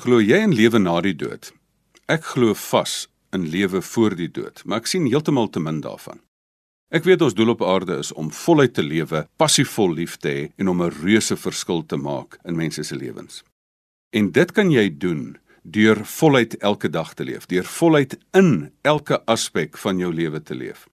Glo jy in lewe na die dood? Ek glo vas in lewe voor die dood, maar ek sien heeltemal te min daarvan. Ek weet ons doel op aarde is om voluit te lewe, passievol lief te hê en om 'n reuse verskil te maak in mense se lewens. En dit kan jy doen deur voluit elke dag te leef, deur voluit in elke aspek van jou lewe te leef.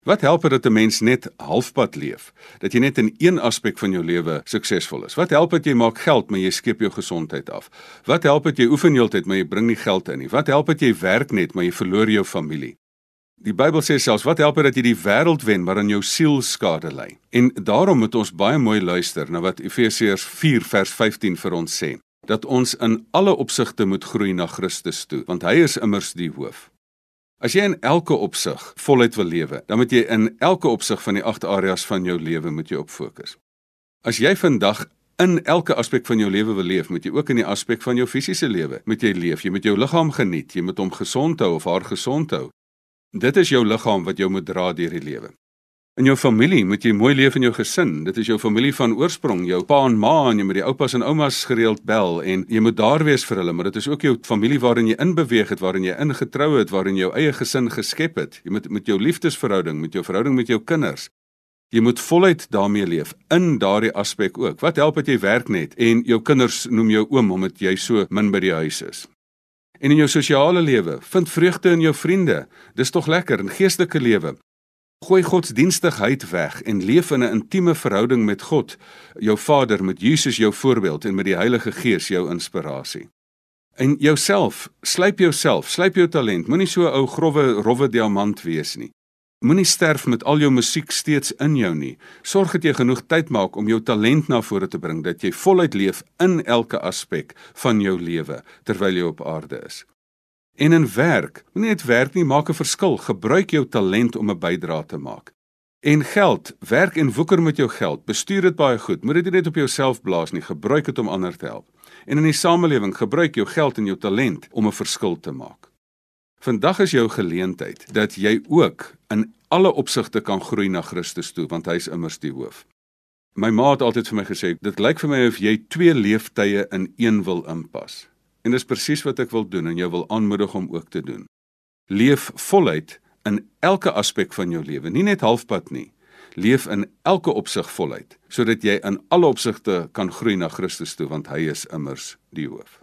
Wat help dit dat 'n mens net halfpad leef? Dat jy net in een aspek van jou lewe suksesvol is. Wat help dit jy maak geld, maar jy skep jou gesondheid af? Wat help dit jy oefen heeltyd, maar jy bring nie geld in nie? Wat help dit jy werk net, maar jy verloor jou familie? Die Bybel sê selfs wat help dit dat jy die wêreld wen, maar aan jou siel skade ly? En daarom moet ons baie mooi luister na wat Efesiërs 4 vers 15 vir ons sê dat ons in alle opsigte moet groei na Christus toe want hy is immers die hoof. As jy in elke opsig voluit wil lewe, dan moet jy in elke opsig van die agt areas van jou lewe moet jy op fokus. As jy vandag in elke aspek van jou lewe wil leef, moet jy ook in die aspek van jou fisiese lewe moet jy leef. Jy moet jou liggaam geniet, jy moet hom gesond hou of haar gesond hou. Dit is jou liggaam wat jou moet dra deur die lewe. In jou familie moet jy mooi leef in jou gesin. Dit is jou familie van oorsprong, jou pa en ma en jy moet die oupas en oumas gereeld bel en jy moet daar wees vir hulle, maar dit is ook jou familie waarin jy inbeweeg het, waarin jy ingetrou het, waarin jou eie gesin geskep het. Jy moet met jou liefdesverhouding, met jou verhouding met jou kinders. Jy moet voluit daarmee leef in daardie aspek ook. Wat help dit jy werk net en jou kinders noem jou oom omdat jy so min by die huis is? En in jou sosiale lewe, vind vreugde in jou vriende. Dis tog lekker in geestelike lewe. Gooi godsdienstigheid weg en leef in 'n intieme verhouding met God, jou Vader, met Jesus jou voorbeeld en met die Heilige Gees jou inspirasie. En jouself, slyp jouself, slyp jou talent. Moenie so 'n ou grouwe rowwe diamant wees nie. Moenie sterf met al jou musiek steeds in jou nie. Sorg dat jy genoeg tyd maak om jou talent na vore te bring, dat jy voluit leef in elke aspek van jou lewe terwyl jy op aarde is. En in werk, moenie net werk nie, maak 'n verskil. Gebruik jou talent om 'n bydrae te maak. En geld, werk en woeker met jou geld. Bestuur dit baie goed. Moenie dit net op jouself blaas nie. Gebruik dit om ander te help. En in die samelewing, gebruik jou geld en jou talent om 'n verskil te maak. Vandag is jou geleentheid dat jy ook in alle opsigte kan groei na Christus toe, want hy is immers die hoof. My ma het altyd vir my gesê, dit lyk vir my of jy twee leeftye in een wil inpas. En dis presies wat ek wil doen en jou wil aanmoedig om ook te doen. Leef voluit in elke aspek van jou lewe, nie net halfpad nie. Leef in elke opsig voluit sodat jy in alle opsigte kan groei na Christus toe want hy is immers die hoof.